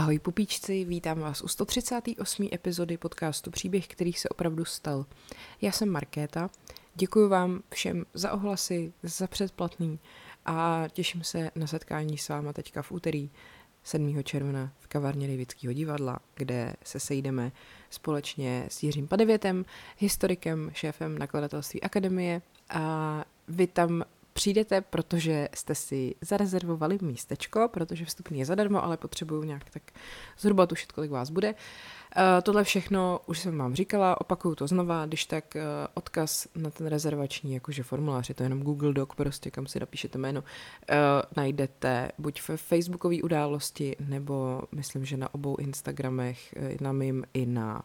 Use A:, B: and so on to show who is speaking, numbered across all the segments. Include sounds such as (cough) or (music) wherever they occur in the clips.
A: Ahoj pupíčci, vítám vás u 138. epizody podcastu Příběh, který se opravdu stal. Já jsem Markéta, děkuji vám všem za ohlasy, za předplatný a těším se na setkání s váma teďka v úterý 7. června v kavárně Davidského divadla, kde se sejdeme společně s Jiřím Padevětem, historikem, šéfem nakladatelství Akademie a vy tam přijdete, protože jste si zarezervovali místečko, protože vstupní je zadarmo, ale potřebuju nějak tak zhruba tušit, kolik vás bude. Uh, tohle všechno už jsem vám říkala, opakuju to znova, když tak uh, odkaz na ten rezervační jakože formulář, je to jenom Google Doc, prostě kam si napíšete jméno, uh, najdete buď ve facebookové události, nebo myslím, že na obou Instagramech, na mým i na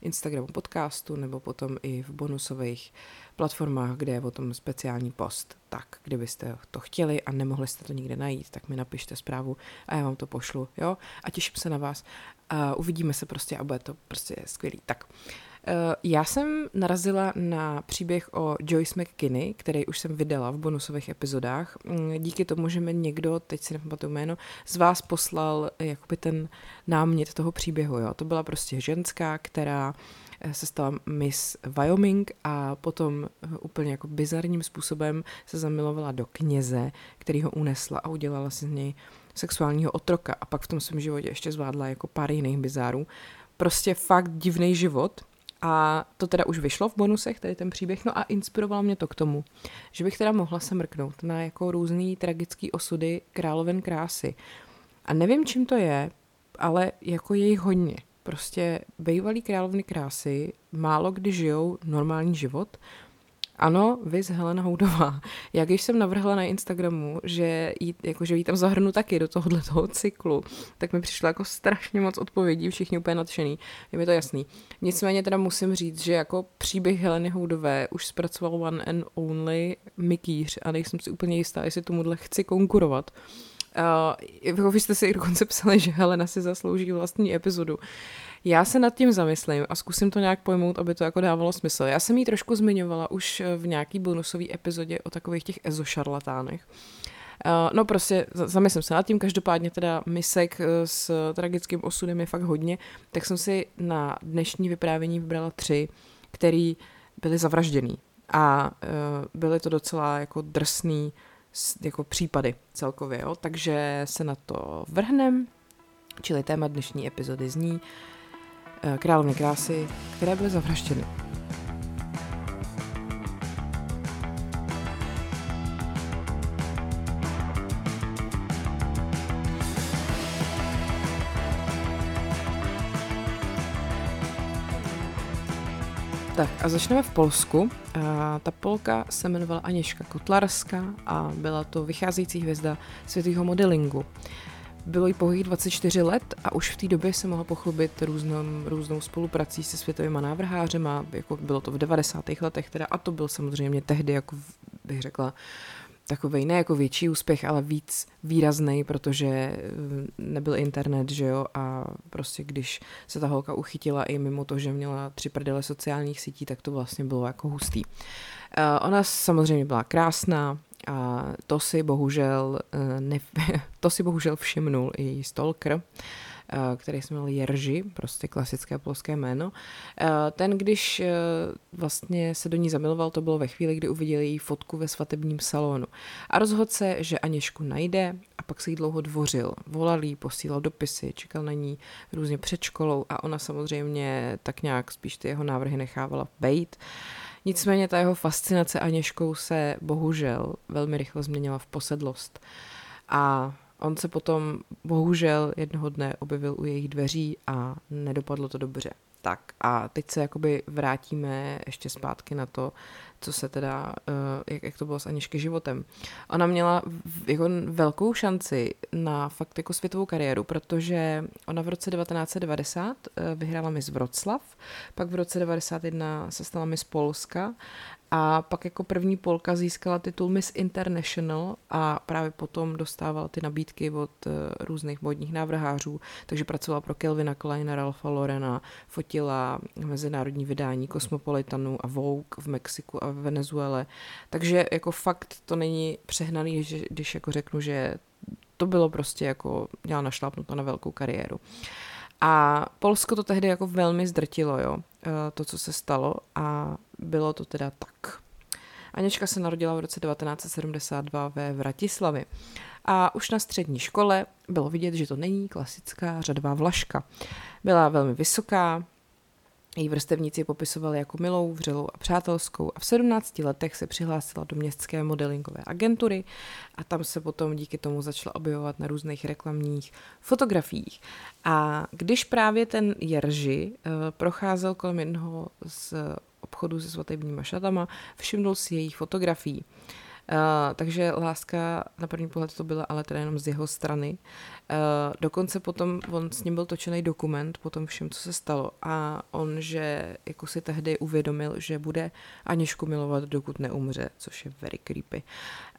A: Instagramu podcastu, nebo potom i v bonusových platformách, kde je o tom speciální post. Tak, kdybyste to chtěli a nemohli jste to nikde najít, tak mi napište zprávu a já vám to pošlu, jo? A těším se na vás. A uvidíme se prostě a bude to prostě skvělý. Tak, já jsem narazila na příběh o Joyce McKinney, který už jsem vydala v bonusových epizodách. Mm, díky tomu, že mi někdo, teď si nepamatuju jméno, z vás poslal jakoby ten námět toho příběhu. Jo. To byla prostě ženská, která Eh, se stala Miss Wyoming a potom eh, úplně jako bizarním způsobem se zamilovala do kněze, který ho unesla a udělala si z něj sexuálního otroka a pak v tom svém životě ještě zvládla jako pár jiných bizárů. Prostě fakt divný život a to teda už vyšlo v bonusech, tady ten příběh, no a inspirovalo mě to k tomu, že bych teda mohla se mrknout na jako různý tragický osudy královen krásy. A nevím, čím to je, ale jako je jich hodně. Prostě bývalý královny krásy málo kdy žijou normální život. Ano, vys Helena Houdová. Já když jsem navrhla na Instagramu, že jí, jako, že jí tam zahrnu taky do tohohle toho cyklu, tak mi přišlo jako strašně moc odpovědí, všichni úplně nadšený. Je mi to jasný. Nicméně teda musím říct, že jako příběh Heleny Houdové už zpracoval one and only Mikýř a nejsem si úplně jistá, jestli tomuhle chci konkurovat. Uh, vy jste si dokonce psali, že Helena si zaslouží vlastní epizodu. Já se nad tím zamyslím a zkusím to nějak pojmout, aby to jako dávalo smysl. Já jsem jí trošku zmiňovala už v nějaký bonusové epizodě o takových těch ezošarlatánech. Uh, no prostě zamyslím se nad tím, každopádně teda misek eh, s tragickým osudem je fakt hodně, tak jsem si na dnešní vyprávění vybrala tři, který byly zavražděný a byly to docela jako drsný jako případy celkově, jo? takže se na to vrhnem, čili téma dnešní epizody zní eh, Královny krásy, které byly zavražděny. Tak a začneme v Polsku. A ta Polka se jmenovala Aněška Kotlarská a byla to vycházející hvězda světového modelingu. Bylo jí pouhých 24 let a už v té době se mohla pochlubit různou, různou spoluprací se světovými návrhářema, jako bylo to v 90. letech teda, a to byl samozřejmě tehdy, jako bych řekla, takový ne jako větší úspěch, ale víc výrazný, protože eh, nebyl internet, že jo, a prostě když se ta holka uchytila i mimo to, že měla tři prdele sociálních sítí, tak to vlastně bylo jako hustý. Uh, ona samozřejmě byla krásná, a to si bohužel, uh, ne, (laughs) to si bohužel všimnul i stalker, Eh, který se jmenoval Jerži, prostě klasické polské jméno. Eh, ten, když eh, vlastně se do ní zamiloval, to bylo ve chvíli, kdy uviděl její fotku ve svatebním salonu. A rozhodl se, že Aněšku najde a pak se jí dlouho dvořil. Volal jí, posílal dopisy, čekal na ní různě před školou a ona samozřejmě tak nějak spíš ty jeho návrhy nechávala bejt. Nicméně ta jeho fascinace Aněškou se bohužel velmi rychle změnila v posedlost. A On se potom bohužel jednoho dne objevil u jejich dveří a nedopadlo to dobře. Tak a teď se jakoby vrátíme ještě zpátky na to, co se teda, eh, jak, jak to bylo s Anišky životem. Ona měla jako velkou šanci na fakt jako světovou kariéru, protože ona v roce 1990 eh, vyhrála Miss Wroclaw, pak v roce 1991 se stala Miss Polska a pak jako první Polka získala titul Miss International a právě potom dostávala ty nabídky od uh, různých modních návrhářů, takže pracovala pro Kelvina Kleina, Ralfa Lorena, fotila mezinárodní vydání Cosmopolitanu a Vogue v Mexiku a v Venezuele. Takže jako fakt to není přehnaný, že, když jako řeknu, že to bylo prostě jako, měla našlápnuto na velkou kariéru. A Polsko to tehdy jako velmi zdrtilo, jo, eh, to, co se stalo a bylo to teda tak. Anička se narodila v roce 1972 ve Vratislavi. A už na střední škole bylo vidět, že to není klasická řadová vlaška. Byla velmi vysoká, její vrstevníci popisovali jako milou, vřelou a přátelskou a v 17 letech se přihlásila do městské modelingové agentury a tam se potom díky tomu začala objevovat na různých reklamních fotografiích. A když právě ten Jerži uh, procházel kolem jednoho z obchodu se svatebníma šatama, všimnul si jejich fotografií. Takže láska na první pohled to byla ale teda jenom z jeho strany. Uh, dokonce potom on s ním byl točený dokument po tom všem, co se stalo a on, že jako si tehdy uvědomil, že bude Anišku milovat, dokud neumře, což je very creepy.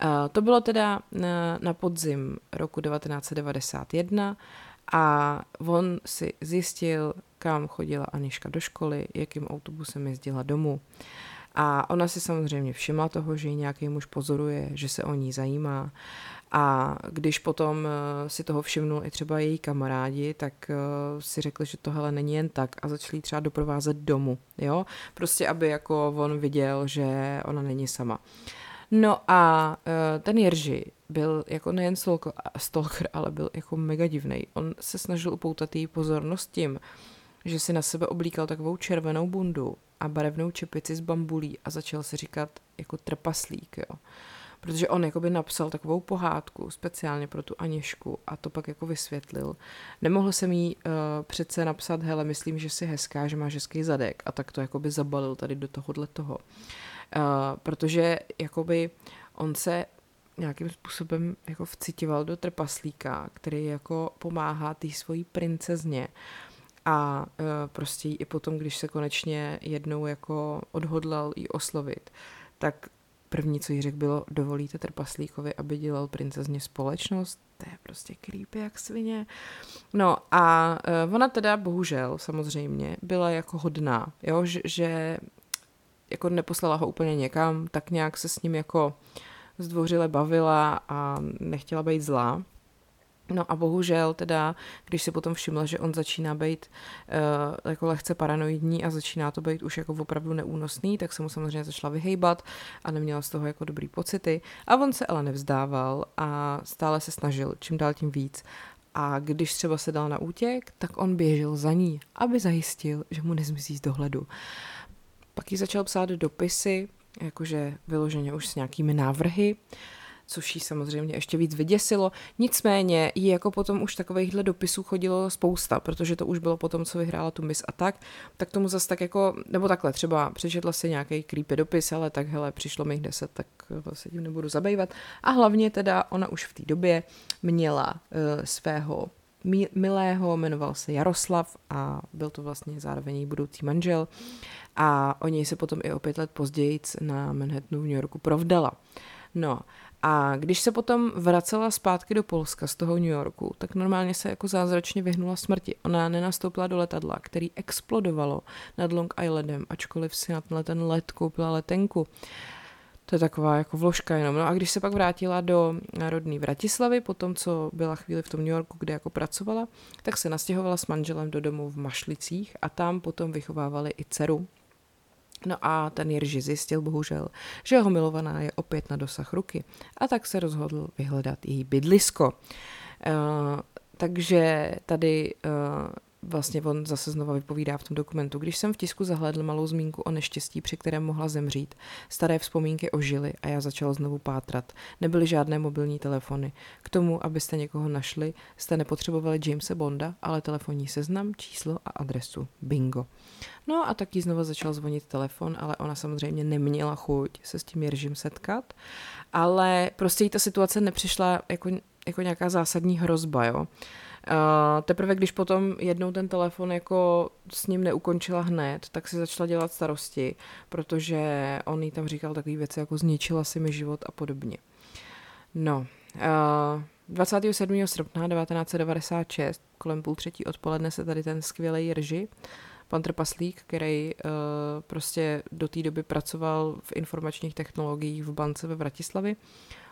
A: Uh, to bylo teda na, na podzim roku 1991 a on si zjistil, kam chodila Aniška do školy, jakým autobusem jezdila domů. Uh, a ona si samozřejmě všimla toho, že ji nějaký muž pozoruje, že se o ní zajímá. A když potom eh, si toho všimnul i třeba její kamarádi, tak eh, si řekli, že tohle není jen tak a začali třeba doprovázet domů, jo? Prostě, aby jako on viděl, že ona není sama. No a eh, ten Jerži byl jako nejen stalker, ale byl jako mega divný. On se snažil upoutat její pozornost tím, že si na sebe oblíkal takovou červenou bundu a barevnou čepici z bambulí a začal si říkat jako trpaslík, jo. Protože on jakoby napsal takovou pohádku speciálně pro tu Aněšku a to pak jako vysvětlil. Nemohl jsem jí uh, přece napsat, hele, myslím, že jsi hezká, že máš hezký zadek a tak to jakoby zabalil tady do tohohle toho. Uh, protože jakoby on se nějakým způsobem jako vcitoval do trpaslíka, který jako pomáhá té svojí princezně a uh, prostě i potom, když se konečně jednou jako odhodlal jí oslovit, tak první, co jí řekl, bylo, dovolíte trpaslíkovi, aby dělal princezně společnost? To je prostě creepy jak svině. No a uh, ona teda bohužel samozřejmě byla jako hodná, jo, že, že jako neposlala ho úplně někam, tak nějak se s ním jako zdvořile bavila a nechtěla být zlá. No a bohužel teda, když si potom všimla, že on začíná být uh, jako lehce paranoidní a začíná to být už jako opravdu neúnosný, tak se mu samozřejmě začala vyhejbat a neměla z toho jako dobrý pocity. A on se ale nevzdával a stále se snažil, čím dál tím víc. A když třeba se dal na útěk, tak on běžel za ní, aby zajistil, že mu nezmizí z dohledu. Pak jí začal psát dopisy, jakože vyloženě už s nějakými návrhy. Uh, což jí samozřejmě ještě víc vyděsilo. Nicméně jí jako potom už takovýchhle dopisů chodilo spousta, protože to už bylo potom, co vyhrála tu mis a tak, tak tomu zase tak jako, nebo takhle, třeba přečetla si nějaký creepy dopis, ale tak hele, přišlo mi jich deset, tak se tím nebudu zabývat. A hlavně teda ona už v té době měla uh, svého milého, jmenoval se Jaroslav a byl to vlastně zároveň její budoucí manžel a o něj se potom i o pět let později na Manhattanu v New Yorku provdala. No a když se potom vracela zpátky do Polska z toho New Yorku, tak normálně se jako zázračně vyhnula smrti. Ona nenastoupila do letadla, který explodovalo nad Long Islandem, ačkoliv si na tenhle ten let koupila letenku. To je taková jako vložka jenom. No a když se pak vrátila do rodné Vratislavy, po tom, co byla chvíli v tom New Yorku, kde jako pracovala, tak se nastěhovala s manželem do domu v Mašlicích a tam potom vychovávali i dceru, No a ten Jirži zjistil bohužel, že jeho milovaná je opět na dosah ruky a tak se rozhodl vyhledat její bydlisko. Uh, takže tady uh, vlastně on zase znova vypovídá v tom dokumentu. Když jsem v tisku zahledl malou zmínku o neštěstí, při kterém mohla zemřít, staré vzpomínky ožily a já začal znovu pátrat. Nebyly žádné mobilní telefony. K tomu, abyste někoho našli, jste nepotřebovali Jamesa Bonda, ale telefonní seznam, číslo a adresu. Bingo. No a taky znova začal zvonit telefon, ale ona samozřejmě neměla chuť se s tím Jeržím setkat, ale prostě jí ta situace nepřišla jako, jako nějaká zásadní hrozba, jo. Uh, teprve když potom jednou ten telefon jako s ním neukončila hned, tak si začala dělat starosti, protože on jí tam říkal takové věci jako zničila si mi život a podobně. No, uh, 27. srpna 1996 kolem půl třetí odpoledne se tady ten skvělý Jerži pan Trpaslík, který uh, prostě do té doby pracoval v informačních technologiích v bance ve Vratislavi,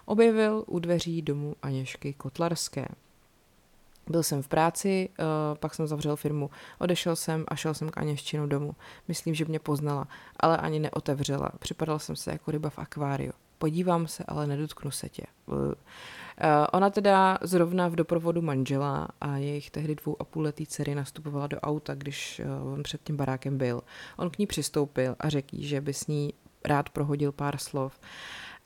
A: objevil u dveří domu Aněšky Kotlarské. Byl jsem v práci, uh, pak jsem zavřel firmu, odešel jsem a šel jsem k Aněščinu domů. Myslím, že mě poznala, ale ani neotevřela. Připadal jsem se jako ryba v akváriu. Podívám se, ale nedotknu se tě. Uh, ona teda zrovna v doprovodu manžela a jejich tehdy dvou a půl letý dcery nastupovala do auta, když uh, on před tím barákem byl. On k ní přistoupil a řekl že by s ní rád prohodil pár slov.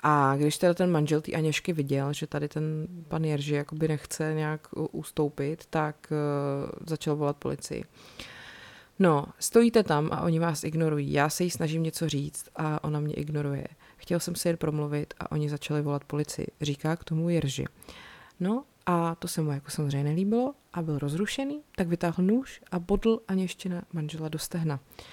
A: A když teda ten manžel té Aněšky viděl, že tady ten pan Jerži jakoby nechce nějak ustoupit, tak uh, začal volat policii. No, stojíte tam a oni vás ignorují. Já se jí snažím něco říct a ona mě ignoruje. Chtěl jsem si jen promluvit a oni začali volat policii. Říká k tomu Jerži. No a to se mu jako samozřejmě nelíbilo a byl rozrušený, tak vytáhl nůž a bodl Aněština manžela do stehna. Uh,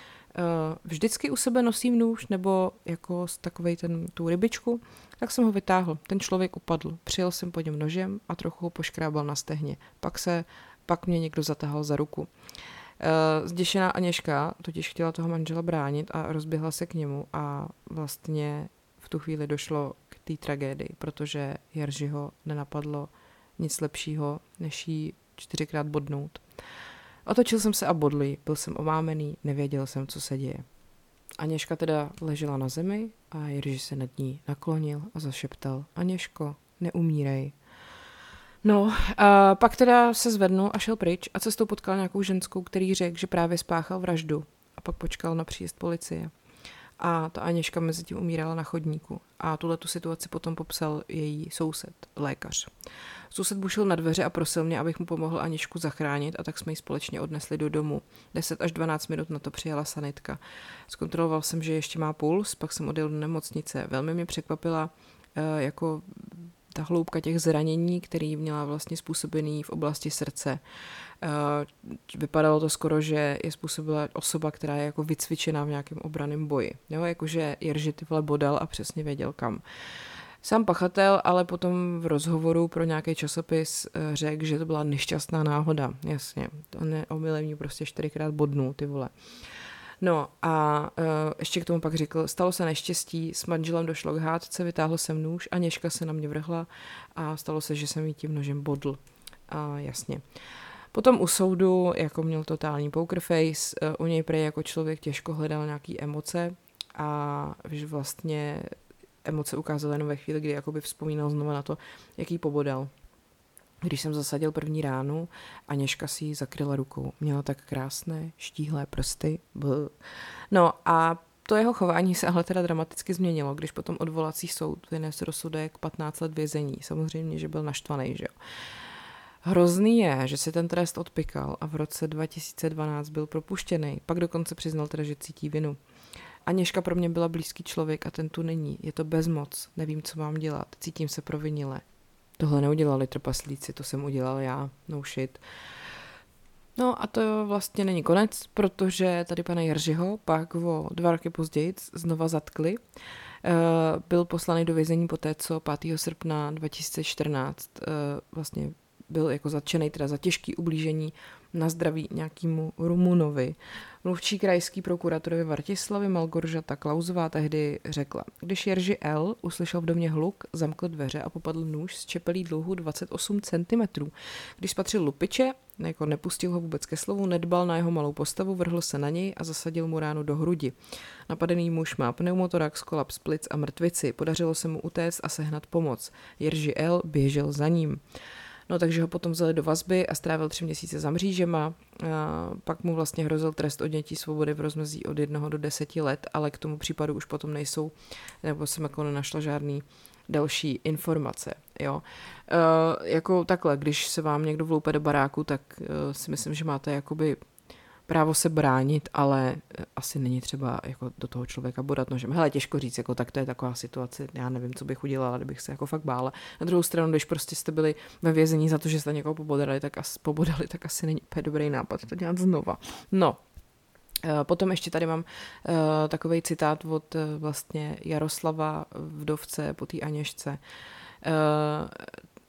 A: vždycky u sebe nosím nůž nebo jako takovej ten, tu rybičku, tak jsem ho vytáhl. Ten člověk upadl. Přijel jsem po něm nožem a trochu ho poškrábal na stehně. Pak se, pak mě někdo zatahal za ruku. Uh, zděšená Aněška totiž chtěla toho manžela bránit a rozběhla se k němu a vlastně v tu chvíli došlo k té tragédii, protože Jeržiho nenapadlo nic lepšího, než jí čtyřikrát bodnout. Otočil jsem se a bodlý, byl jsem omámený, nevěděl jsem, co se děje. Aněška teda ležela na zemi a Jiří se nad ní naklonil a zašeptal Aněško, neumírej. No, a pak teda se zvednul a šel pryč a cestou potkal nějakou ženskou, který řekl, že právě spáchal vraždu a pak počkal na příjezd policie a ta Aněška mezi tím umírala na chodníku. A tuhle tu situaci potom popsal její soused, lékař. Soused bušil na dveře a prosil mě, abych mu pomohl Aněšku zachránit a tak jsme ji společně odnesli do domu. 10 až 12 minut na to přijela sanitka. Zkontroloval jsem, že ještě má puls, pak jsem odjel do nemocnice. Velmi mě překvapila eh, jako ta hloubka těch zranění, který měla vlastně způsobený v oblasti srdce. Eh, vypadalo to skoro, že je způsobila osoba, která je jako vycvičená v nějakém obraném boji. Jo, jakože Jerži ty vole bodal a přesně věděl kam. Sám pachatel ale potom v rozhovoru pro nějaký časopis eh, řekl, že to byla nešťastná náhoda. Jasně, to neomylem prostě čtyřikrát bodnul, ty vole. No a uh, ještě k tomu pak řekl, stalo se neštěstí, s manželem došlo k hádce, vytáhl jsem nůž a Něžka se na mě vrhla a stalo se, že jsem jí tím nožem bodl. A jasně. Potom u soudu, jako měl totální poker face, uh, u něj prej jako člověk těžko hledal nějaký emoce a že vlastně emoce ukázal jenom ve chvíli, kdy jakoby vzpomínal znovu na to, jaký pobodal. Když jsem zasadil první ránu, Aněška si ji zakryla rukou. Měla tak krásné, štíhlé prsty. Bl. No a to jeho chování se ale teda dramaticky změnilo, když potom odvolací soud vynesl rozsudek 15 let vězení. Samozřejmě, že byl naštvaný, že jo. Hrozný je, že si ten trest odpikal a v roce 2012 byl propuštěný. Pak dokonce přiznal teda, že cítí vinu. Aněška pro mě byla blízký člověk a ten tu není. Je to bezmoc. Nevím, co mám dělat. Cítím se provinile. Tohle neudělali trpaslíci, to jsem udělal já. No shit. No a to vlastně není konec, protože tady pana Jeržiho pak o dva roky později znova zatkli. Eh, byl poslaný do vězení poté, co 5. srpna 2014 eh, vlastně byl jako zatčený teda za těžký ublížení na zdraví nějakému Rumunovi. Mluvčí krajský prokuratorovi Vartislavy Malgoržata Klauzová tehdy řekla, když Jerži L. uslyšel v domě hluk, zamkl dveře a popadl nůž z čepelí dlouhu 28 cm. Když spatřil lupiče, jako nepustil ho vůbec ke slovu, nedbal na jeho malou postavu, vrhl se na něj a zasadil mu ránu do hrudi. Napadený muž má pneumotorax, kolaps plic a mrtvici. Podařilo se mu utéct a sehnat pomoc. Jerži L. běžel za ním. No takže ho potom vzali do vazby a strávil tři měsíce za mřížema. A pak mu vlastně hrozil trest odnětí svobody v rozmezí od jednoho do deseti let, ale k tomu případu už potom nejsou, nebo jsem jako nenašla žádný další informace. Jo. E, jako takhle, když se vám někdo vloupe do baráku, tak e, si myslím, že máte jakoby právo se bránit, ale eh, asi není třeba jako do toho člověka bodat nožem. Hele, těžko říct, jako tak to je taková situace, já nevím, co bych udělala, kdybych se jako fakt bála. Na druhou stranu, když prostě jste byli ve vězení za to, že jste někoho pobodali, tak asi, pobodali, tak asi není úplně dobrý nápad to dělat znova. No, eh, Potom ještě tady mám uh, eh, takový citát od uh, vlastně Jaroslava vdovce po té Aněšce. Uh,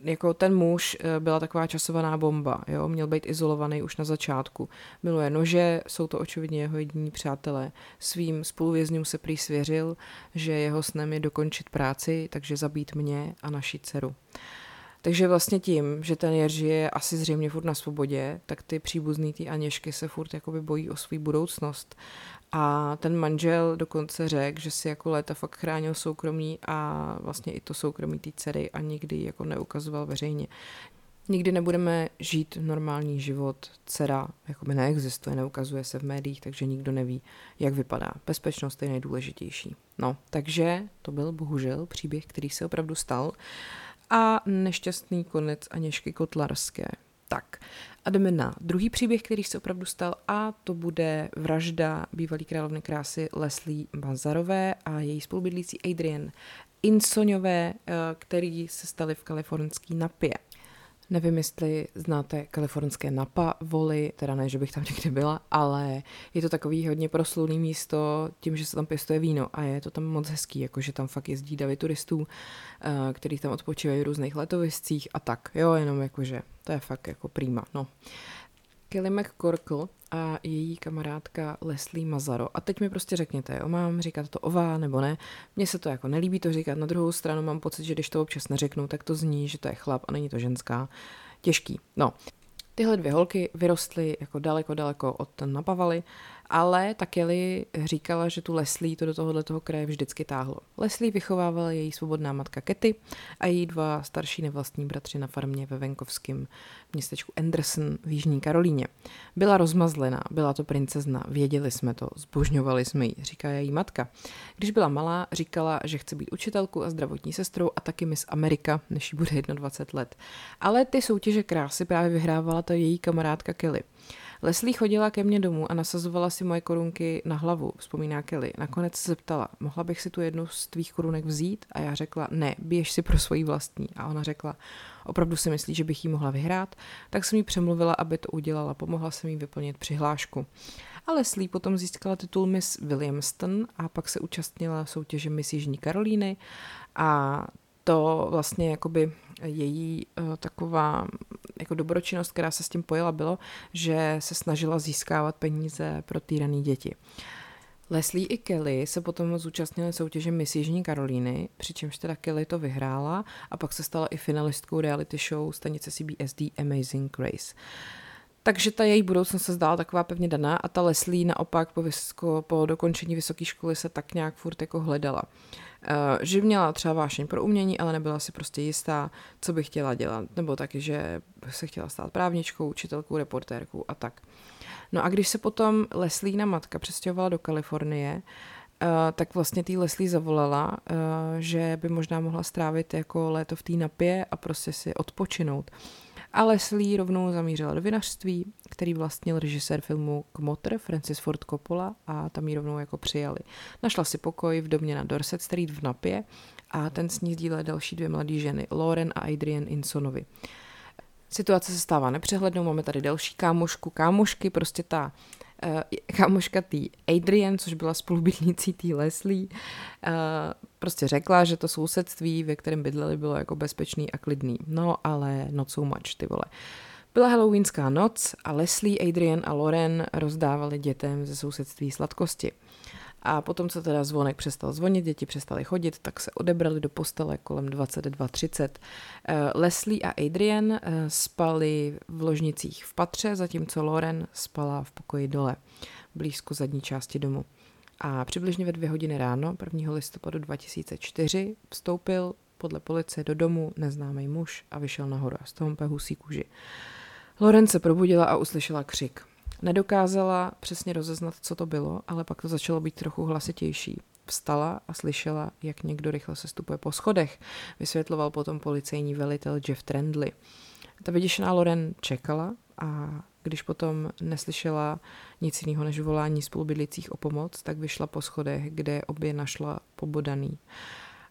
A: jako ten muž eh, byla taková časovaná bomba, jo, měl být izolovaný už na začátku. Miluje nože, jsou to očividně jeho jediní přátelé. Svým spoluvězňům se prý svěřil, že jeho snem je dokončit práci, takže zabít mě a naši dceru. Takže vlastně tím, že ten Jerzy je asi zřejmě furt na svobodě, tak ty příbuzný ty Aněšky se furt jakoby bojí o svou budoucnost. A ten manžel dokonce řekl, že si jako léta fakt chránil soukromí a vlastně i to soukromí té dcery a nikdy jako neukazoval veřejně. Nikdy nebudeme žít normální život. Dcera jakoby neexistuje, neukazuje se v médiích, takže nikdo neví, jak vypadá. Bezpečnost je nejdůležitější. No, takže to byl bohužel příběh, který se opravdu stal a nešťastný konec Aněšky Kotlarské. Tak a jdeme na druhý příběh, který se opravdu stal a to bude vražda bývalý královny krásy Leslie Bazarové a její spolubydlící Adrian Insoňové, eh, který se stali v kalifornský napě. Nevím, jestli znáte kalifornské Napa voly, teda ne, že bych tam (laughs) někdy byla, ale je to takový hodně proslulný místo tím, že se tam pěstuje víno a je to tam moc hezký, jakože tam fakt jezdí davy turistů, eh, který tam odpočívají v různých letoviscích a tak, jo, jenom jakože to je fakt jako prýma, no. Kelly McCorkle a její kamarádka Leslie Mazaro. A teď mi prostě řekněte, jo, mám říkat to ová nebo ne. Mně se to jako nelíbí to říkat. Na druhou stranu mám pocit, že když to občas neřeknu, tak to zní, že to je chlap a není to ženská. Těžký. No, tyhle dvě holky vyrostly jako daleko, daleko od Napavaly ale ta Kelly říkala, že tu Leslie to do tohohle toho kraje vždycky táhlo. Leslie vychovávala její svobodná matka Ketty a její dva starší nevlastní bratři na farmě ve venkovském městečku Anderson v Jižní Karolíně. Byla rozmazlená, byla to princezna, věděli jsme to, zbožňovali jsme ji, říká její matka. Když byla malá, říkala, že chce být učitelkou a zdravotní sestrou a taky Miss Amerika, než jí bude 21 let. Ale ty soutěže krásy právě vyhrávala ta její kamarádka Kelly. Leslie chodila ke mně domů a nasazovala si moje korunky na hlavu, vzpomíná Kelly. Nakonec se zeptala, mohla bych si tu jednu z tvých korunek vzít? A já řekla, ne, běž si pro svoji vlastní. A ona řekla, opravdu si myslí, že bych jí mohla vyhrát? Tak jsem jí přemluvila, aby to udělala, pomohla jsem jí vyplnit přihlášku. A Leslie potom získala titul Miss Williamston a pak se účastnila soutěže Miss Jižní Karolíny a to vlastně jakoby její uh, taková jako dobročinnost, která se s tím pojela, bylo, že se snažila získávat peníze pro týrané děti. Leslie i Kelly se potom zúčastnili soutěže Miss Jižní Karolíny, přičemž teda Kelly to vyhrála a pak se stala i finalistkou reality show stanice CBSD Amazing Grace. Takže ta její budoucnost se zdála taková pevně daná a ta Leslie naopak po, vysko, po dokončení vysoké školy se tak nějak furt jako hledala. Eh, že měla třeba vášeň pro umění, ale nebyla si prostě jistá, co by chtěla dělat. Nebo taky, že se chtěla stát právničkou, učitelkou, reportérkou a tak. No a když se potom Leslína matka přestěhovala do Kalifornie, Uh, tak vlastně tý Leslie zavolala, uh, že by možná mohla strávit jako léto v té napě a prostě si odpočinout. A Leslie rovnou zamířila do vinařství, který vlastnil režisér filmu Kmotr, Francis Ford Coppola a tam ji rovnou jako přijali. Našla si pokoj v domě na Dorset Street v Napě a ten s ní sdílel další dvě mladé ženy, Lauren a Adrian Insonovi. Situace se stává nepřehlednou, máme tady další kámošku, kámošky, prostě ta uh, kámoška tý Adrian, což byla spolubydlící tý Leslie, uh, prostě řekla, že to sousedství, ve kterém bydleli, bylo jako bezpečný a klidný. No, ale not so much, ty vole. Byla halloweenská noc a Leslie, Adrian a Loren rozdávali dětem ze sousedství sladkosti. A potom, co teda zvonek přestal zvonit, děti přestaly chodit, tak se odebrali do postele kolem 22.30. Eh, Leslie a Adrian eh, spali v ložnicích v patře, zatímco Loren spala v pokoji dole, blízko zadní části domu. A přibližně ve dvě hodiny ráno, 1. listopadu 2004, vstoupil podle policie do domu neznámý muž a vyšel nahoru a z toho husí kůži. Loren se probudila a uslyšela křik. Nedokázala přesně rozeznat, co to bylo, ale pak to začalo být trochu hlasitější. Vstala a slyšela, jak někdo rychle se stupuje po schodech, vysvětloval potom policejní velitel Jeff Trendley. Ta vyděšená Loren čekala a když potom neslyšela nic jiného než volání spolubydlících o pomoc, tak vyšla po schodech, kde obě našla pobodaný.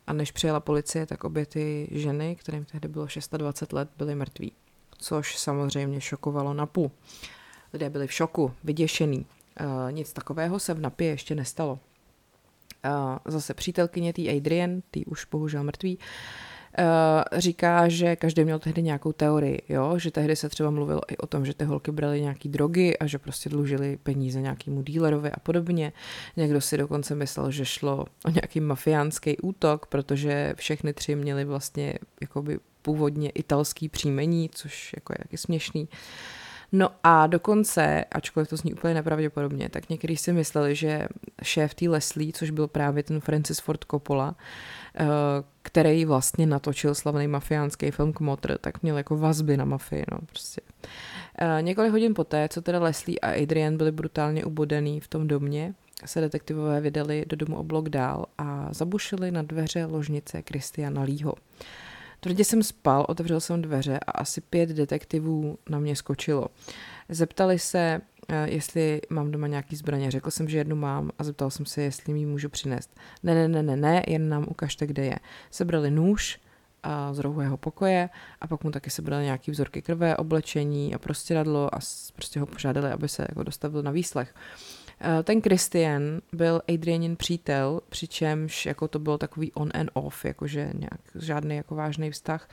A: A než přijela policie, tak obě ty ženy, kterým tehdy bylo 26 let, byly mrtví. Což samozřejmě šokovalo na půl. Lidé byli v šoku, vyděšený. Uh, nic takového se v napě ještě nestalo. Uh, zase přítelkyně tý Adrian, tý už bohužel mrtvý, Uh, říká, že každý měl tehdy nějakou teorii, jo? že tehdy se třeba mluvilo i o tom, že ty holky brali nějaký drogy a že prostě dlužili peníze nějakému dílerovi a podobně. Někdo si dokonce myslel, že šlo o nějaký mafiánský útok, protože všechny tři měly vlastně jakoby původně italský příjmení, což jako je taky směšný. Uh, No a dokonce, ačkoliv to zní úplně nepravděpodobně, tak někteří si mysleli, že šéf té Leslie, což byl právě ten Francis Ford Coppola, eh, který vlastně natočil slavný mafiánský film Kmotr, tak měl jako vazby na mafii, no prostě. Eh, několik hodin poté, co teda Leslie a Adrian byli brutálně ubodený v tom domě, se detektivové vydali do domu o blok dál a zabušili na dveře ložnice Kristiana Lího. Tvrdě jsem spal, otevřel jsem dveře a asi pět detektivů na mě skočilo. Zeptali se, eh, jestli mám doma nějaký zbraně. Řekl jsem, že jednu mám a zeptal jsem se, jestli mi ji můžu přinést. Ne, ne, ne, ne, ne, jen nám ukažte, kde je. Sebrali nůž a z rohu jeho pokoje a pak mu taky sebrali nějaký vzorky krve, oblečení a prostěradlo a prostě ho požádali, aby se jako dostavil na výslech. Eh, ten Christian byl Adrianin přítel, přičemž jako to bylo takový on and off, jakože nějak žádný jako vážný vztah.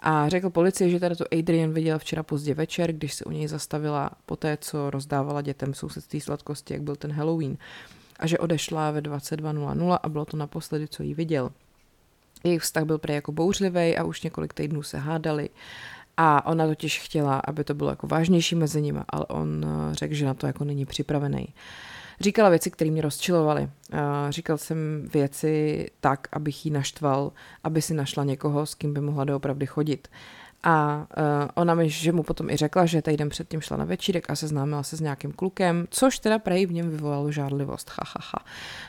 A: A řekl policii, že teda to Adrian viděl včera pozdě večer, když se u něj zastavila po té, co rozdávala dětem sousedství sladkosti, jak byl ten Halloween. A že odešla ve 22.00 a bylo to naposledy, co jí viděl. Jejich vztah byl prý jako bouřlivý a už několik týdnů se hádali. A ona totiž chtěla, aby to bylo jako vážnější mezi nimi, ale on eh, řekl, že na to jako není připravený. Říkala věci, které mě rozčilovaly. Eh, říkal jsem věci tak, abych jí naštval, aby si našla někoho, s kým by mohla doopravdy chodit. A uh, ona mi, že mu potom i řekla, že týden předtím šla na večírek a seznámila se s nějakým klukem, což teda prej v něm vyvolalo žádlivost. Ha, ha, ha.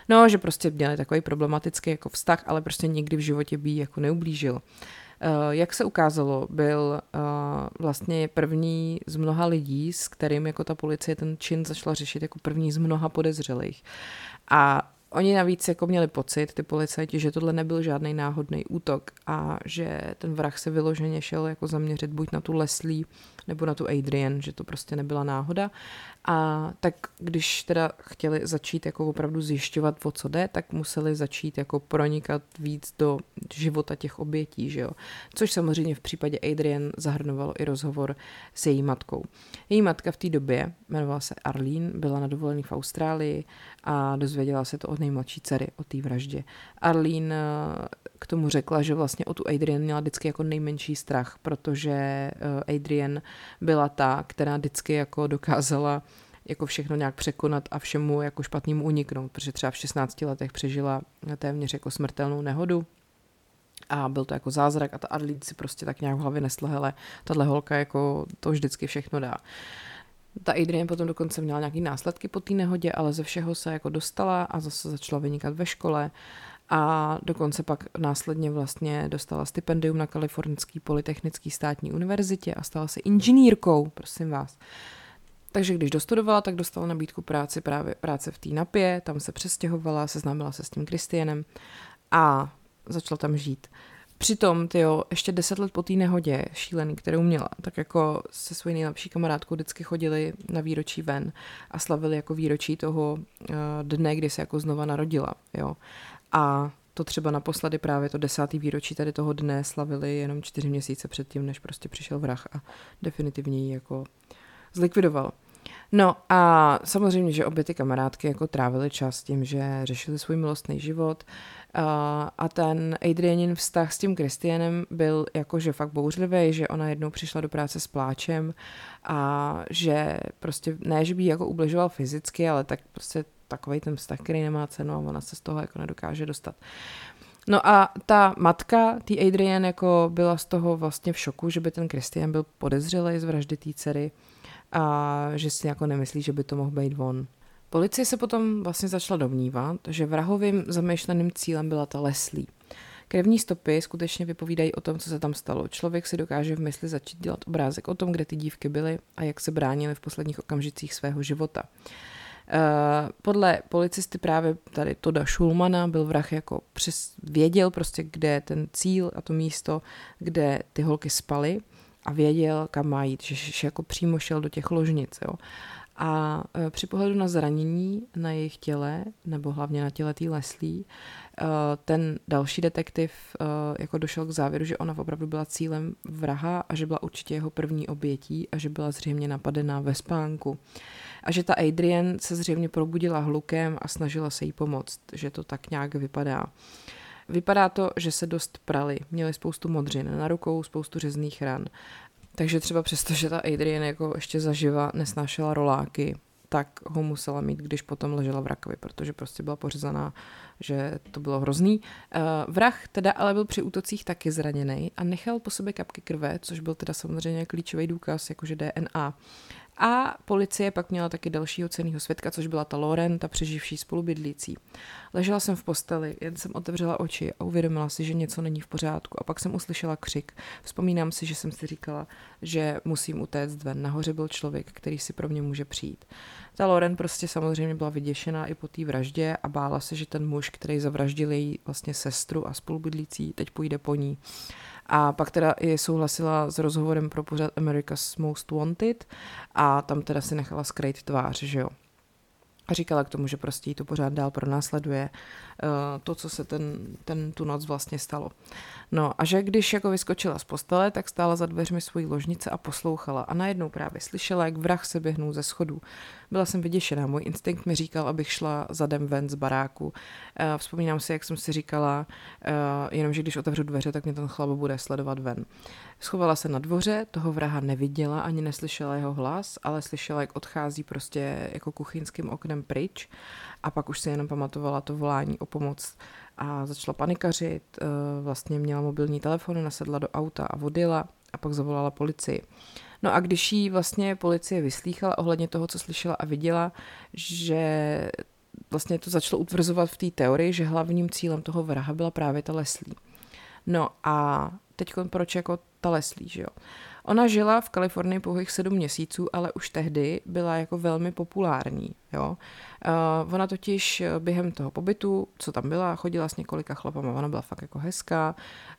A: No, že prostě měli takový problematický jako vztah, ale prostě nikdy v životě by jako neublížil. Uh, jak se ukázalo, byl eh, vlastně první z mnoha lidí, s kterým jako ta policie ten čin začala řešit jako první z mnoha podezřelých. A Oni navíc jako měli pocit, ty policajti, že tohle nebyl žádný náhodný útok a že ten vrah se vyloženě šel jako zaměřit buď na tu Leslie nebo na tu Adrian, že to prostě nebyla náhoda. A tak když teda chtěli začít jako opravdu zjišťovat, o co jde, tak museli začít jako pronikat víc do života těch obětí, že jo. Což samozřejmě v případě Adrian zahrnovalo i rozhovor s její matkou. Její matka v té době, jmenovala se Arlene, byla na dovolený v Austrálii a dozvěděla se to od nejmladší dcery, o té vraždě. Arlene k tomu řekla, že vlastně o tu Adrian měla vždycky jako nejmenší strach, protože eh, Adrian byla ta, která vždycky jako dokázala jako všechno nějak překonat a všemu jako špatnému uniknout, protože třeba v 16 letech přežila téměř jako smrtelnou nehodu a byl to jako zázrak a ta Arlene si prostě tak nějak v hlavě nesla, hele, tahle holka jako to vždycky všechno dá. Ta Adrian potom dokonce měla nějaký následky po té nehodě, ale ze všeho se jako dostala a zase začala vynikat ve škole a dokonce pak následně vlastně dostala stipendium na Kalifornské polytechnické státní univerzitě a stala se inženýrkou, prosím vás. Takže když dostudovala, tak dostala nabídku práci právě práce v té napě, tam se přestěhovala, seznámila se s tím Kristianem a začala tam žít. Přitom, tyjo, ještě deset let po té nehodě šílený, kterou měla, tak jako se svojí nejlepší kamarádkou vždycky chodili na výročí ven a slavili jako výročí toho uh, dne, kdy se jako znova narodila, jo. A to třeba naposledy právě to desátý výročí tady toho dne slavili jenom čtyři měsíce předtím, než prostě přišel vrah a definitivně ji jako zlikvidoval. No a samozřejmě, že obě ty kamarádky jako trávily čas tím, že řešili svůj milostný život a ten Adrianin vztah s tím Kristianem byl jakože fakt bouřlivý, že ona jednou přišla do práce s pláčem a že prostě ne, že by jako ubližoval fyzicky, ale tak prostě takový ten vztah, který nemá cenu a ona se z toho jako nedokáže dostat. No a ta matka, tý Adrian, jako byla z toho vlastně v šoku, že by ten Christian byl podezřelý z vraždy té dcery a že si jako nemyslí, že by to mohl být on. Policie se potom vlastně začala domnívat, že vrahovým zamýšleným cílem byla ta Leslie. Krevní stopy skutečně vypovídají o tom, co se tam stalo. Člověk si dokáže v mysli začít dělat obrázek o tom, kde ty dívky byly a jak se bránily v posledních okamžicích svého života. Uh, podle policisty právě tady Toda Schulmana byl vrah jako přes, věděl prostě, kde je ten cíl a to místo, kde ty holky spaly a věděl, kam má jít, že, že jako přímo šel do těch ložnic. Jo. A e, při pohledu na zranění na jejich těle, nebo hlavně na těle té Leslie, e, ten další detektiv jako došel k závěru, že ona opravdu byla cílem vraha a že byla určitě jeho první obětí a že byla zřejmě napadená ve spánku. A že ta Adrian se zřejmě probudila hlukem a snažila se jí pomoct, že to tak nějak vypadá. Vypadá to, že se dost prali, měli spoustu modřin na rukou, spoustu řezných ran takže třeba přesto, že ta Adrian jako ještě zaživa nesnášela roláky, tak ho musela mít, když potom ležela v rakovi, protože prostě byla pořezaná, že to bylo hrozný. Uh, vrah teda ale byl při útocích taky zraněný a nechal po sobě kapky krve, což byl teda samozřejmě klíčový důkaz, jakože DNA. A policie pak měla taky dalšího ceného svědka, což byla ta Lauren, ta přeživší spolubydlící. Ležela jsem v posteli, jen jsem otevřela oči a uvědomila si, že něco není v pořádku. A pak jsem uslyšela křik. Vzpomínám si, že jsem si říkala, že musím utéct ven. Nahoře byl člověk, který si pro mě může přijít. Ta Lauren prostě samozřejmě byla vyděšená i po té vraždě a bála se, že ten muž, který zavraždil její vlastně sestru a spolubydlící, teď půjde po ní. A pak teda i souhlasila s rozhovorem pro pořad America's Most Wanted a tam teda si nechala skrýt tvář, že jo. A říkala k tomu, že prostě jí to pořád dál pronásleduje uh, to, co se ten, ten tu noc vlastně stalo. No a že když jako vyskočila z postele, tak stála za dveřmi svojí ložnice a poslouchala a najednou právě slyšela, jak vrah se běhnul ze schodů. Byla jsem vyděšená, můj instinkt mi říkal, abych šla zadem ven z baráku. Eh, vzpomínám si, jak jsem si říkala, eh, jenomže když otevřu dveře, tak mě ten chlap bude sledovat ven. Schovala se na dvoře, toho vraha neviděla, ani neslyšela jeho hlas, ale slyšela, jak odchází prostě jako kuchyňským oknem pryč a pak už si jenom pamatovala to volání o pomoc a začala panikařit, eh, vlastně měla mobilní telefon, nasedla do auta a odjela a pak zavolala policii. No a když jí vlastně policie vyslýchala ohledně toho, co slyšela a viděla, že vlastně to začalo utvrzovat v té teorii, že hlavním cílem toho vraha byla právě ta Leslie. No a teď proč jako ta Leslie, že jo? Ona žila v Kalifornii pouhých sedm měsíců, ale už tehdy byla jako velmi populární. Jo? Uh, ona totiž během toho pobytu, co tam byla, chodila s několika chlapama, ona byla fakt jako hezká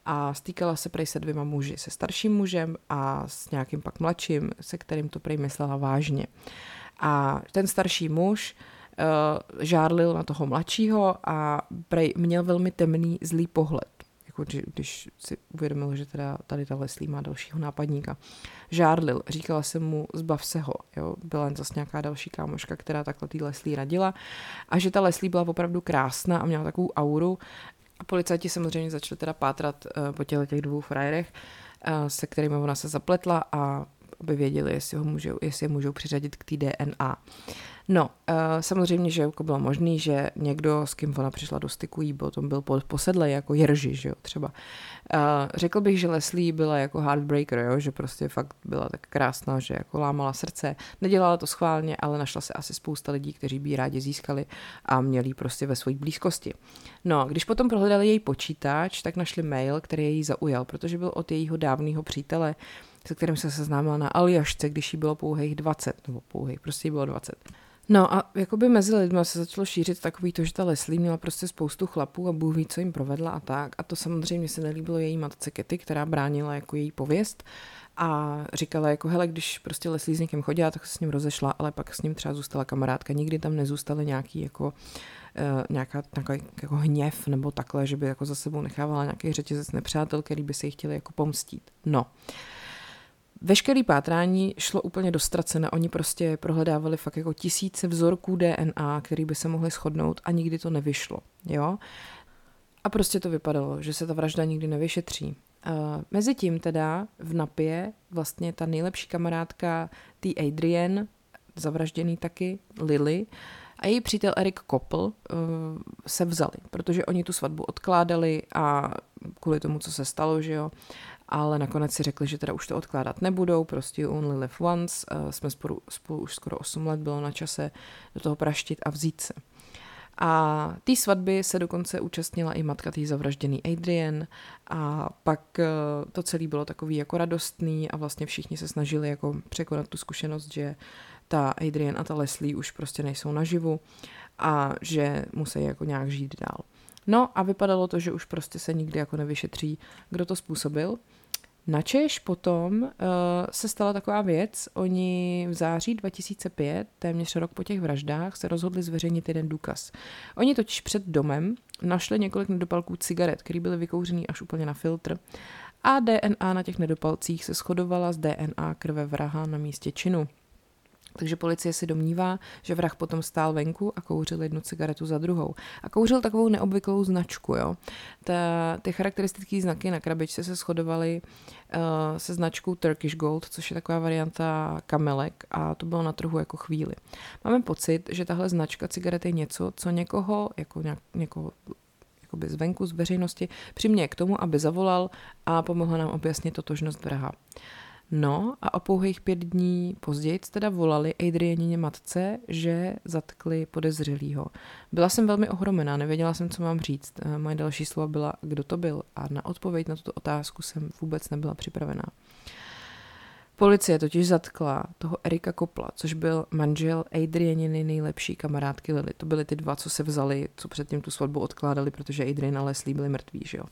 A: a stýkala se prej se dvěma muži, se starším mužem a s nějakým pak mladším, se kterým to prej myslela vážně. A ten starší muž uh, žárlil na toho mladšího a prej měl velmi temný, zlý pohled jako když si uvědomil, že teda tady ta Leslie má dalšího nápadníka. Žárlil, říkala jsem mu, zbav se ho, jo, byla zase nějaká další kámoška, která takhle tý Leslie radila a že ta Leslie byla opravdu krásná a měla takovou auru a policajti samozřejmě začali teda pátrat uh, po těle těch dvou frajerech, uh, se kterými ona se zapletla a aby věděli, jestli, ho můžou, jestli je můžou přiřadit k té DNA. No, uh, samozřejmě, že jako bylo možné, že někdo, s kým ona přišla do styku, jí potom byl posedlej jako Jerži, že jo, třeba. Uh, řekl bych, že Leslie byla jako heartbreaker, jo, že prostě fakt byla tak krásná, že jako lámala srdce. Nedělala to schválně, ale našla se asi spousta lidí, kteří by ji rádi získali a měli prostě ve své blízkosti. No, když potom prohledali její počítač, tak našli mail, který jej zaujal, protože byl od jejího dávného přítele, se kterým se seznámila na Aljašce, když jí bylo pouhých 20, nebo pouhých, prostě jí bylo 20. No a jakoby mezi lidmi se začalo šířit takový to, že ta Leslie měla prostě spoustu chlapů a Bůh ví, co jim provedla a tak. A to samozřejmě se nelíbilo její matce Kety, která bránila jako její pověst a říkala jako, hele, když prostě Leslie s někým chodila, tak se s ním rozešla, ale pak s ním třeba zůstala kamarádka. Nikdy tam nezůstaly nějaký jako uh, nějaká takový jako hněv nebo takhle, že by jako za sebou nechávala nějaký řetězec nepřátel, který by se jí chtěli jako pomstít. No. Veškerý pátrání šlo úplně dostracena. Oni prostě prohledávali fakt jako tisíce vzorků DNA, který by se mohly shodnout a nikdy to nevyšlo. Jo? A prostě to vypadalo, že se ta vražda nikdy nevyšetří. Mezitím teda v Napě vlastně ta nejlepší kamarádka tý Adrian, zavražděný taky, Lily, a její přítel Erik Koppel uh, se vzali, protože oni tu svatbu odkládali a kvůli tomu, co se stalo, že jo, ale nakonec si řekli, že teda už to odkládat nebudou, prostě only live once, uh, jsme spolu, spolu už skoro 8 let, bylo na čase do toho praštit a vzít se. A té svatby se dokonce účastnila i matka té zavražděný Adrian a pak uh, to celé bylo takový jako radostný a vlastně všichni se snažili jako překonat tu zkušenost, že ta Adrian a ta Leslie už prostě nejsou naživu a že musí jako nějak žít dál. No a vypadalo to, že už prostě se nikdy jako nevyšetří, kdo to způsobil. Načež potom uh, se stala taková věc, oni v září 2005, téměř rok po těch vraždách, se rozhodli zveřejnit jeden důkaz. Oni totiž před domem našli několik nedopalků cigaret, které byly vykouřený až úplně na filtr a DNA na těch nedopalcích se shodovala s DNA krve vraha na místě činu. Takže policie si domnívá, že vrah potom stál venku a kouřil jednu cigaretu za druhou. A kouřil takovou neobvyklou značku. Jo. Ta, ty charakteristické znaky na krabičce se shodovaly uh, se značkou Turkish Gold, což je taková varianta kamelek a to bylo na trhu jako chvíli. Máme pocit, že tahle značka cigaret je něco, co někoho, jako nějak, někoho jakoby zvenku, z veřejnosti, přiměje k tomu, aby zavolal a pomohl nám objasnit totožnost vraha. No a o pouhých pět dní později teda volali Adrianině matce, že zatkli podezřelýho. Byla jsem velmi ohromená, nevěděla jsem, co mám říct. Eh, moje další slova byla, kdo to byl a na odpověď na tuto otázku jsem vůbec nebyla připravená. Policie totiž zatkla toho Erika Kopla, což byl manžel Adrianiny nejlepší kamarádky Lily. To byly ty dva, co se vzali, co předtím tu svatbu odkládali, protože Adrian a Leslie byli mrtví, že jo.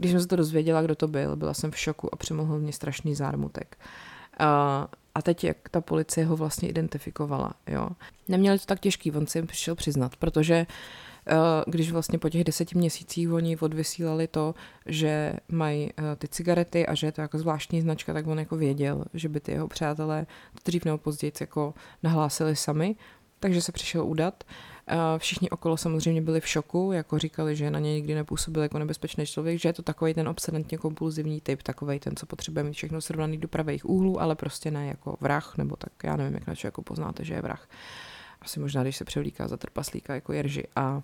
A: Když jsem se to dozvěděla, kdo to byl, byla jsem v šoku a přemohl mě strašný zármutek. A, a teď, jak ta policie ho vlastně identifikovala, jo. Neměli to tak těžký, on si jim přišel přiznat, protože když vlastně po těch deseti měsících oni odvysílali to, že mají ty cigarety a že je to jako zvláštní značka, tak on jako věděl, že by ty jeho přátelé to dřív nebo později jako nahlásili sami, takže se přišel udat. Všichni okolo samozřejmě byli v šoku, jako říkali, že na ně nikdy nepůsobil jako nebezpečný člověk, že je to takový ten obsedantně kompulzivní typ, takový ten, co potřebuje mít všechno srovnaný do pravých úhlů, ale prostě ne jako vrah, nebo tak já nevím, jak na člověku poznáte, že je vrah. Asi možná, když se převlíká za trpaslíka jako Jerži. A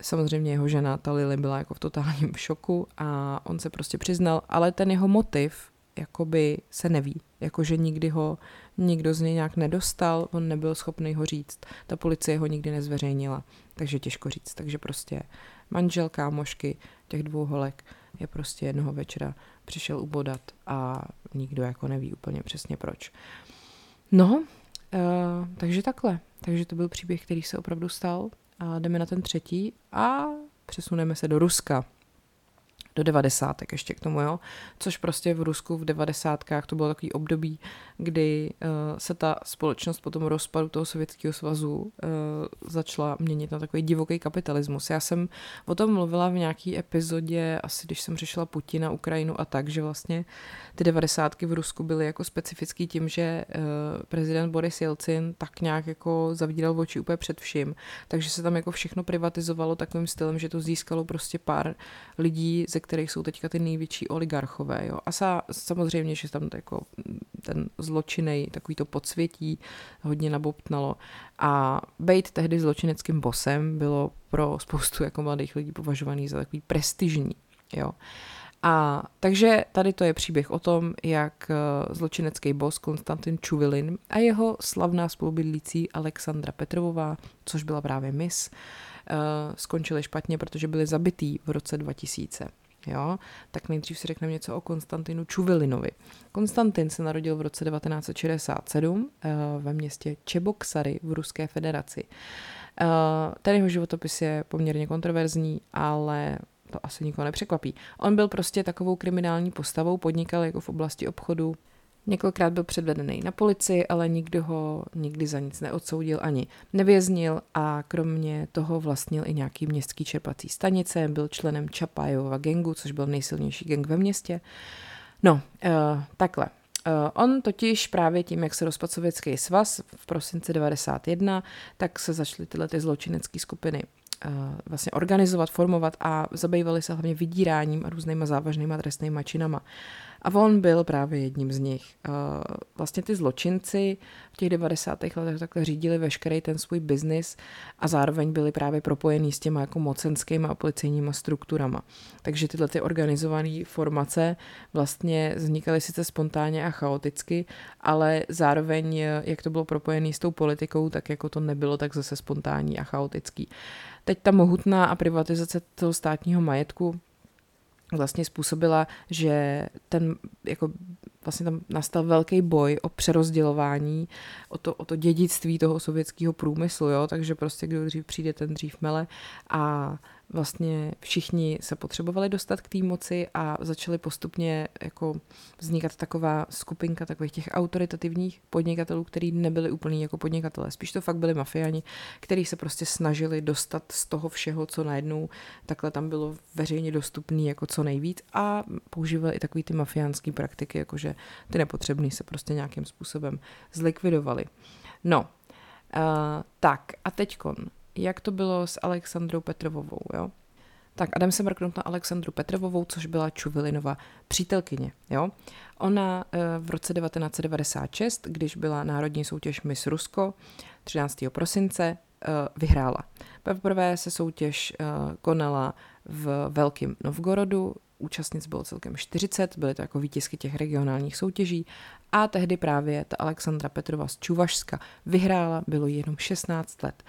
A: samozřejmě jeho žena, ta Lily, byla jako v totálním šoku a on se prostě přiznal, ale ten jeho motiv jakoby se neví, jakože nikdy ho nikdo z něj nějak nedostal, on nebyl schopný ho říct, ta policie ho nikdy nezveřejnila, takže těžko říct, takže prostě manžel kámošky těch dvou holek je prostě jednoho večera přišel ubodat a nikdo jako neví úplně přesně proč. No, uh, takže takhle. Takže to byl příběh, který se opravdu stal. A jdeme na ten třetí a přesuneme se do Ruska do devadesátek ještě k tomu, jo. Což prostě v Rusku v devadesátkách to bylo takový období, kdy uh, se ta společnost po tom rozpadu toho Sovětského svazu uh, začala měnit na takový divoký kapitalismus. Já jsem o tom mluvila v nějaký epizodě, asi když jsem řešila Putina, Ukrajinu a tak, že vlastně ty devadesátky v Rusku byly jako specifický tím, že uh, prezident Boris Jelcin tak nějak jako zavíral oči úplně před vším, takže se tam jako všechno privatizovalo takovým stylem, že to získalo prostě pár lidí, ze kterých jsou teďka ty největší oligarchové. Jo. A sa, samozřejmě, že tam jako ten zločinej, takový to podsvětí hodně nabobtnalo. A být tehdy zločineckým bosem bylo pro spoustu jako mladých lidí považovaný za takový prestižní. Jo. A takže tady to je příběh o tom, jak eh, zločinecký bos Konstantin Čuvilin a jeho slavná spolubydlící Alexandra Petrovová, což byla právě mis, eh, skončili špatně, protože byli zabitý v roce 2000. Jo? Tak nejdřív si řekneme něco o Konstantinu Čuvilinovi. Konstantin se narodil v roce 1967 eh, ve městě Čeboksary v Ruské federaci. Eh, ten jeho životopis je poměrně kontroverzní, ale to asi nikoho nepřekvapí. On byl prostě takovou kriminální postavou, podnikal jako v oblasti obchodu, Několikrát byl předvedený na policii, ale nikdo ho nikdy za nic neodsoudil ani nevěznil a kromě toho vlastnil i nějaký městský čerpací stanice, byl členem Čapájova gengu, což byl nejsilnější gang ve městě. No, uh, takhle. Uh, on totiž právě tím, jak se rozpadl Sovětský svaz v prosinci 91, tak se začaly tyhle ty zločinecké skupiny uh, vlastně organizovat, formovat a zabývali se hlavně vydíráním a různýma závažnýma trestnýma činama. A on byl právě jedním z nich. Vlastně ty zločinci v těch 90. letech takhle řídili veškerý ten svůj biznis a zároveň byli právě propojení s těma jako mocenskými a policejníma strukturama. Takže tyhle ty organizované formace vlastně vznikaly sice spontánně a chaoticky, ale zároveň, jak to bylo propojené s tou politikou, tak jako to nebylo tak zase spontánní a chaotický. Teď ta mohutná a privatizace toho státního majetku vlastně způsobila, že ten jako vlastně tam nastal velký boj o přerozdělování, o to, o to dědictví toho sovětského průmyslu, jo? takže prostě kdo dřív přijde, ten dřív mele a vlastně všichni se potřebovali dostat k té moci a začaly postupně jako vznikat taková skupinka takových těch autoritativních podnikatelů, kteří nebyli úplně jako podnikatelé. Spíš to fakt byli mafiáni, kteří se prostě snažili dostat z toho všeho, co najednou takhle tam bylo veřejně dostupné jako co nejvíc a používali i takový ty mafiánské praktiky, jakože ty nepotřebný se prostě nějakým způsobem zlikvidovali. No, uh, tak a teďkon, jak to bylo s Alexandrou Petrovovou, jo? Tak a jdeme se mrknout na Alexandru Petrovovou, což byla Čuvilinova přítelkyně. Jo? Ona uh, v roce 1996, když byla národní soutěž Miss Rusko 13. prosince, uh, vyhrála. Poprvé se soutěž uh, konala v Velkém Novgorodu, účastnic bylo celkem 40, byly to jako výtisky těch regionálních soutěží a tehdy právě ta Alexandra Petrova z Čuvašska vyhrála, bylo jí jenom 16 let.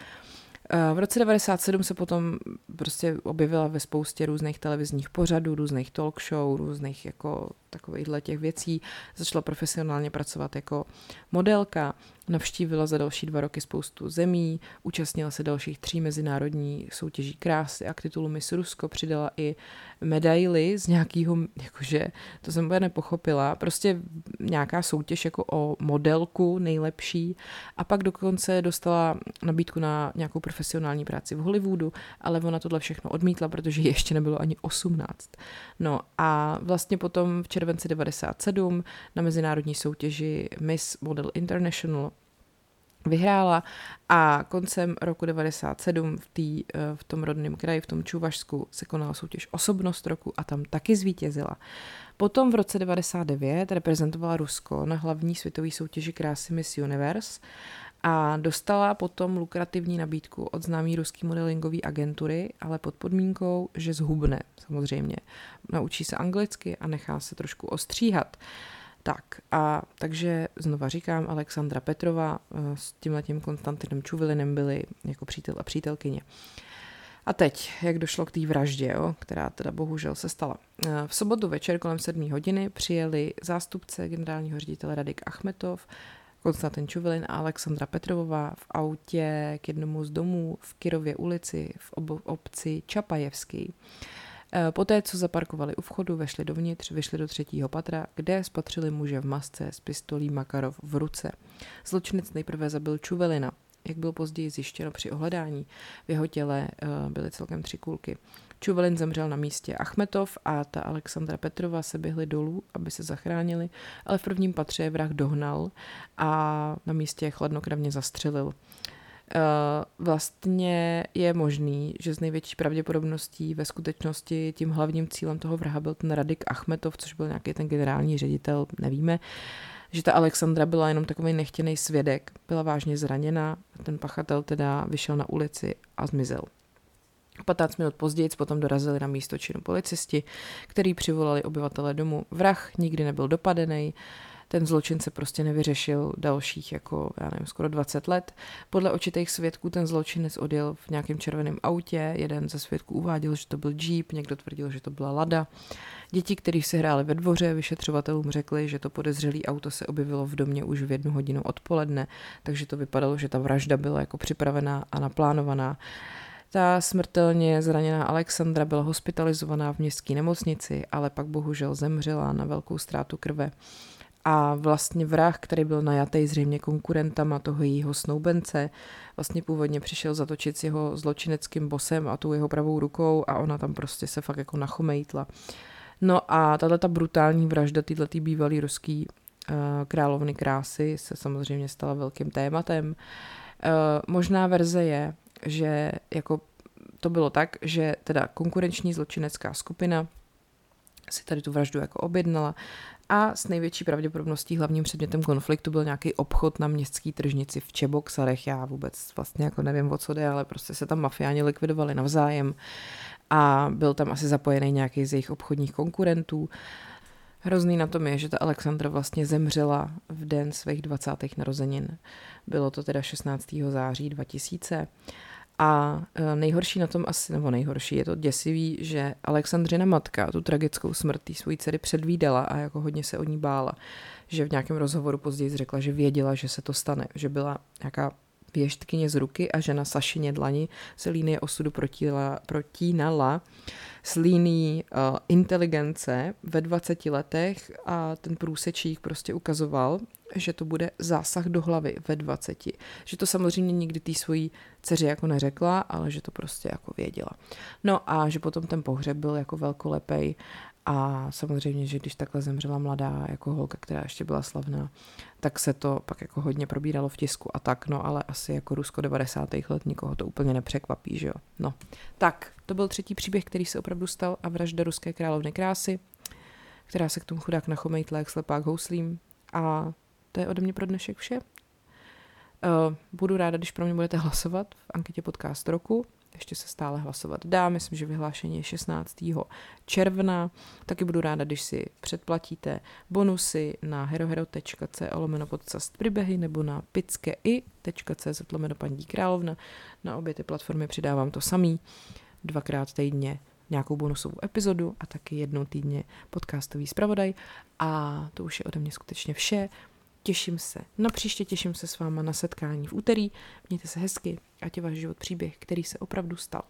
A: Eh, v roce 97 se potom prostě objevila ve spoustě různých televizních pořadů, různých talk show, různých jako takovýchhle těch věcí. Začala profesionálně pracovat jako modelka, navštívila za další dva roky spoustu zemí, účastnila se dalších tří mezinárodních soutěží krásy a k titulu Miss Rusko přidala i medaily z nějakého, jakože, to jsem úplně nepochopila, prostě nějaká soutěž jako o modelku nejlepší a pak dokonce dostala nabídku na nějakou profesionální práci v Hollywoodu, ale ona tohle všechno odmítla, protože ještě nebylo ani 18. No a vlastně potom v červenci 97 na mezinárodní soutěži Miss Model International vyhrála a koncem roku 97 v, tý, eh, v tom rodném kraji, v tom Čuvašsku, se konala soutěž Osobnost roku a tam taky zvítězila. Potom v roce 99 reprezentovala Rusko na hlavní světové soutěži krásy Miss Universe a dostala potom lukrativní nabídku od známý ruský modelingové agentury, ale pod podmínkou, že zhubne samozřejmě. Naučí se anglicky a nechá se trošku ostříhat. Tak a takže znova říkám, Alexandra Petrova eh, s tímhletím Konstantinem Čuvilinem byli jako přítel a přítelkyně. A teď, jak došlo k té vraždě, jo, která teda bohužel se stala. Eh, v sobotu večer kolem 7 hodiny přijeli zástupce generálního ředitele Radik Achmetov, Konstantin Čuvilin a Alexandra Petrovová v autě k jednomu z domů v Kirově ulici v obci Čapajevský. Eh, poté, co zaparkovali u vchodu, vešli dovnitř, vyšli do třetího patra, kde spatřili muže v masce s pistolí Makarov v ruce. Zločinec nejprve zabil Čuvelina, jak bylo později zjištěno při ohledání. V jeho těle eh, byly celkem tři kulky. Čuvelin zemřel na místě Achmetov a ta Alexandra Petrova se běhli dolů, aby se zachránili, ale v prvním patře je vrah dohnal a na místě chladnokrevně zastřelil. Eh, vlastně je možný, že z největší pravděpodobností ve skutečnosti tím hlavním cílem toho vraha byl ten Radik Achmetov, což byl nějaký ten generální ředitel, nevíme, že ta Alexandra byla jenom takový nechtěný svědek, byla vážně zraněna, ten pachatel teda vyšel na ulici a zmizel. 15 minut později potom dorazili na místo činu policisti, který přivolali obyvatele domu. Vrah nikdy nebyl dopadený, ten zločin se prostě nevyřešil dalších jako, já nevím, skoro 20 let. Podle očitých svědků ten zločinec odjel v nějakém červeném autě, jeden ze svědků uváděl, že to byl Jeep, někdo tvrdil, že to byla Lada. Děti, kteří se hráli ve dvoře, vyšetřovatelům řekli, že to podezřelé auto se objevilo v domě už v jednu hodinu odpoledne, takže to vypadalo, že ta vražda byla jako připravená a naplánovaná. Ta smrtelně zraněná Alexandra byla hospitalizovaná v městské nemocnici, ale pak bohužel zemřela na velkou ztrátu krve. A vlastně vrah, který byl najatý zřejmě konkurentama toho jejího snoubence, vlastně původně přišel zatočit s jeho zločineckým bosem a tou jeho pravou rukou a ona tam prostě se fakt jako nachomejtla. No a tahle ta brutální vražda této bývalý ruský uh, královny krásy se samozřejmě stala velkým tématem. Uh, možná verze je, že jako to bylo tak, že teda konkurenční zločinecká skupina si tady tu vraždu jako objednala a s největší pravděpodobností hlavním předmětem konfliktu byl nějaký obchod na městský tržnici v Čeboksarech. Já vůbec vlastně jako nevím, o co jde, ale prostě se tam mafiáni likvidovali navzájem a byl tam asi zapojený nějaký z jejich obchodních konkurentů. Hrozný na tom je, že ta Alexandra vlastně zemřela v den svých 20. narozenin. Bylo to teda 16. září 2000 a e, nejhorší na tom asi, nebo nejhorší, je to děsivý, že Alexandřina matka tu tragickou smrt té své dcery předvídala a jako hodně se o ní bála. Že v nějakém rozhovoru později řekla, že věděla, že se to stane, že byla nějaká věštkyně z ruky a žena Sašině Dlani se línie osudu protila, protínala s líní uh, inteligence ve 20 letech a ten průsečík prostě ukazoval, že to bude zásah do hlavy ve 20. Že to samozřejmě nikdy té svojí dceři jako neřekla, ale že to prostě jako věděla. No a že potom ten pohřeb byl jako velkolepej a samozřejmě, že když takhle zemřela mladá jako holka, která ještě byla slavná, tak se to pak jako hodně probíralo v tisku a tak, no ale asi jako Rusko 90. let nikoho to úplně nepřekvapí, že jo. No, tak, to byl třetí příběh, který se opravdu stal a vražda ruské královny krásy, která se k tomu chudák nachomejtla jak slepák houslím a to je ode mě pro dnešek vše. Uh, budu ráda, když pro mě budete hlasovat v anketě podcast roku. Ještě se stále hlasovat dá, myslím, že vyhlášení je 16. června. Taky budu ráda, když si předplatíte bonusy na herohero.co lomeno podcast příběhy nebo na pickei.cz lomeno paní královna. Na obě ty platformy přidávám to samý. Dvakrát týdně nějakou bonusovou epizodu a taky jednou týdně podcastový zpravodaj. A to už je ode mě skutečně vše. Těším se na příště, těším se s váma na setkání v úterý. Mějte se hezky, ať je váš život příběh, který se opravdu stal.